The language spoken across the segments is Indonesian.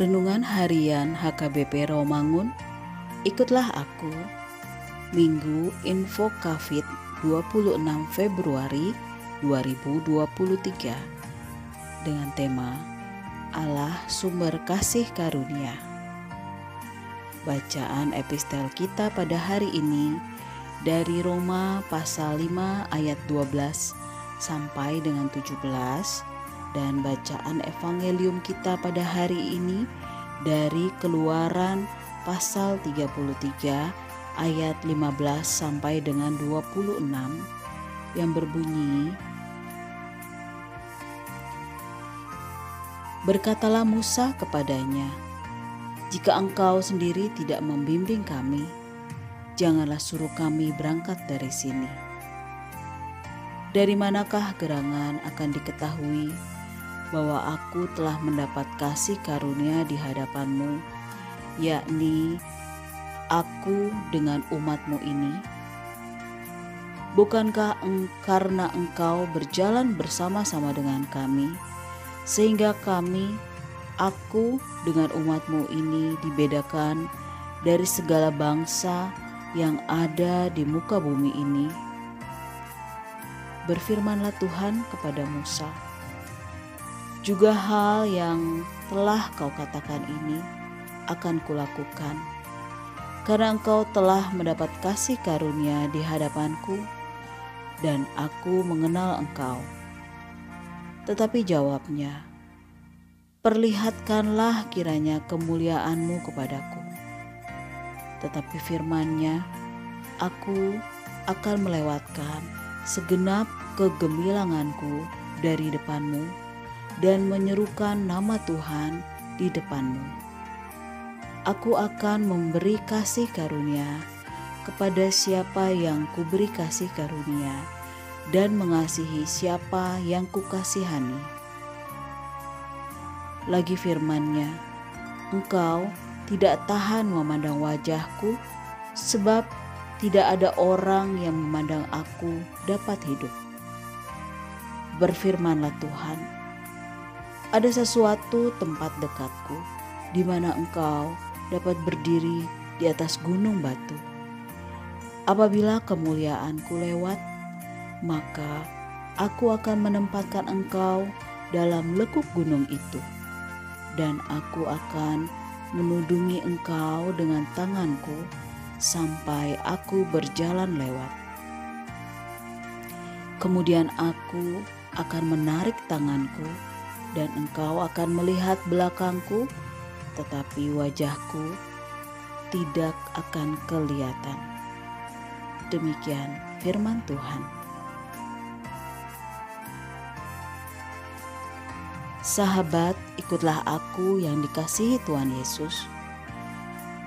Renungan Harian HKBP Romangun. Ikutlah aku Minggu Info Covid 26 Februari 2023 dengan tema Allah sumber kasih karunia. Bacaan epistel kita pada hari ini dari Roma pasal 5 ayat 12 sampai dengan 17 dan bacaan evangelium kita pada hari ini dari Keluaran pasal 33 ayat 15 sampai dengan 26 yang berbunyi Berkatalah Musa kepadanya, "Jika engkau sendiri tidak membimbing kami, janganlah suruh kami berangkat dari sini." Dari manakah gerangan akan diketahui bahwa aku telah mendapat kasih karunia di hadapanmu, yakni aku dengan umatmu ini? Bukankah eng karena engkau berjalan bersama-sama dengan kami, sehingga kami, aku dengan umatmu ini dibedakan dari segala bangsa yang ada di muka bumi ini? Berfirmanlah Tuhan kepada Musa juga hal yang telah kau katakan ini akan kulakukan, karena engkau telah mendapat kasih karunia di hadapanku, dan aku mengenal engkau. Tetapi jawabnya, perlihatkanlah kiranya kemuliaanmu kepadaku. Tetapi firmannya, aku akan melewatkan segenap kegemilanganku dari depanmu dan menyerukan nama Tuhan di depanmu. Aku akan memberi kasih karunia kepada siapa yang kuberi kasih karunia dan mengasihi siapa yang kukasihani. Lagi firmannya, engkau tidak tahan memandang wajahku sebab tidak ada orang yang memandang aku dapat hidup. Berfirmanlah Tuhan, ada sesuatu tempat dekatku di mana engkau dapat berdiri di atas gunung batu. Apabila kemuliaanku lewat, maka aku akan menempatkan engkau dalam lekuk gunung itu, dan aku akan menudungi engkau dengan tanganku sampai aku berjalan lewat. Kemudian aku akan menarik tanganku dan engkau akan melihat belakangku, tetapi wajahku tidak akan kelihatan. Demikian firman Tuhan. Sahabat, ikutlah aku yang dikasihi Tuhan Yesus.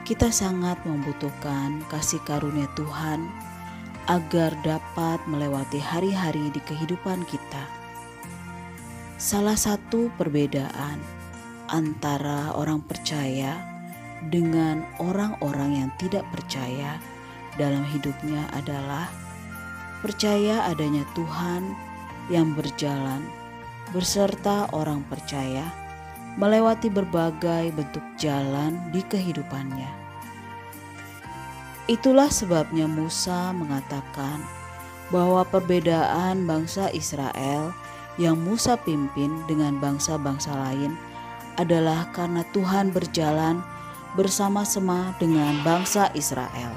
Kita sangat membutuhkan kasih karunia Tuhan agar dapat melewati hari-hari di kehidupan kita Salah satu perbedaan antara orang percaya dengan orang-orang yang tidak percaya dalam hidupnya adalah percaya adanya Tuhan yang berjalan berserta orang percaya melewati berbagai bentuk jalan di kehidupannya. Itulah sebabnya Musa mengatakan bahwa perbedaan bangsa Israel yang Musa pimpin dengan bangsa-bangsa lain adalah karena Tuhan berjalan bersama-sama dengan bangsa Israel.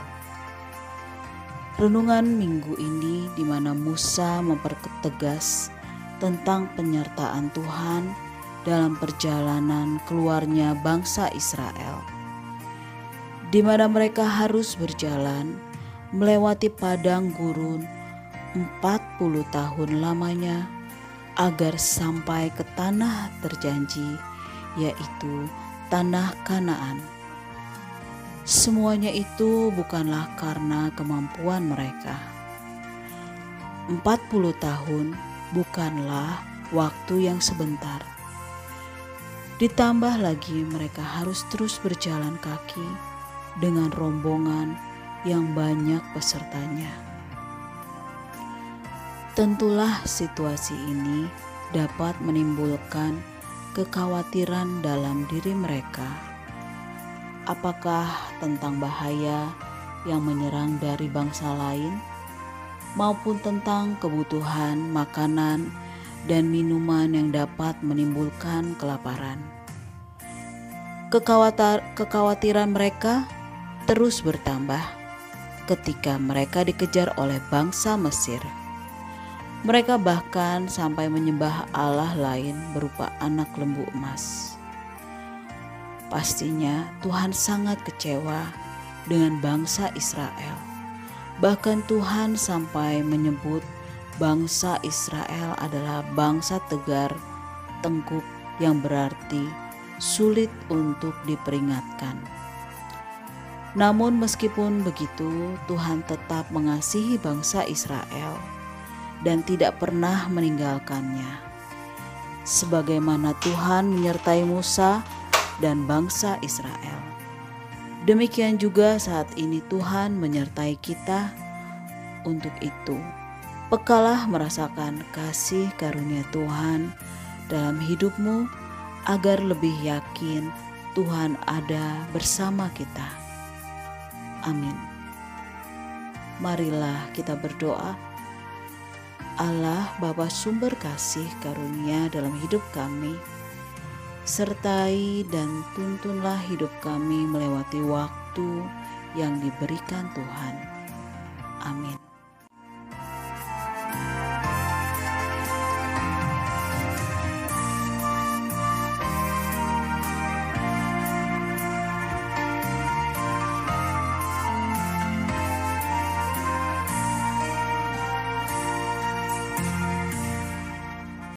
Renungan minggu ini di mana Musa mempertegas tentang penyertaan Tuhan dalam perjalanan keluarnya bangsa Israel. Di mana mereka harus berjalan melewati padang gurun 40 tahun lamanya agar sampai ke tanah terjanji, yaitu tanah Kanaan. Semuanya itu bukanlah karena kemampuan mereka. 40 tahun bukanlah waktu yang sebentar. Ditambah lagi mereka harus terus berjalan kaki dengan rombongan yang banyak pesertanya. Tentulah situasi ini dapat menimbulkan kekhawatiran dalam diri mereka. Apakah tentang bahaya yang menyerang dari bangsa lain, maupun tentang kebutuhan makanan dan minuman yang dapat menimbulkan kelaparan? Kekhawatir kekhawatiran mereka terus bertambah ketika mereka dikejar oleh bangsa Mesir. Mereka bahkan sampai menyembah Allah lain berupa anak lembu emas. Pastinya Tuhan sangat kecewa dengan bangsa Israel. Bahkan Tuhan sampai menyebut bangsa Israel adalah bangsa tegar, tengkuk yang berarti sulit untuk diperingatkan. Namun meskipun begitu, Tuhan tetap mengasihi bangsa Israel dan tidak pernah meninggalkannya. Sebagaimana Tuhan menyertai Musa dan bangsa Israel. Demikian juga saat ini Tuhan menyertai kita. Untuk itu, pekalah merasakan kasih karunia Tuhan dalam hidupmu agar lebih yakin Tuhan ada bersama kita. Amin. Marilah kita berdoa Allah Bapa sumber kasih karunia dalam hidup kami, sertai dan tuntunlah hidup kami melewati waktu yang diberikan Tuhan. Amin.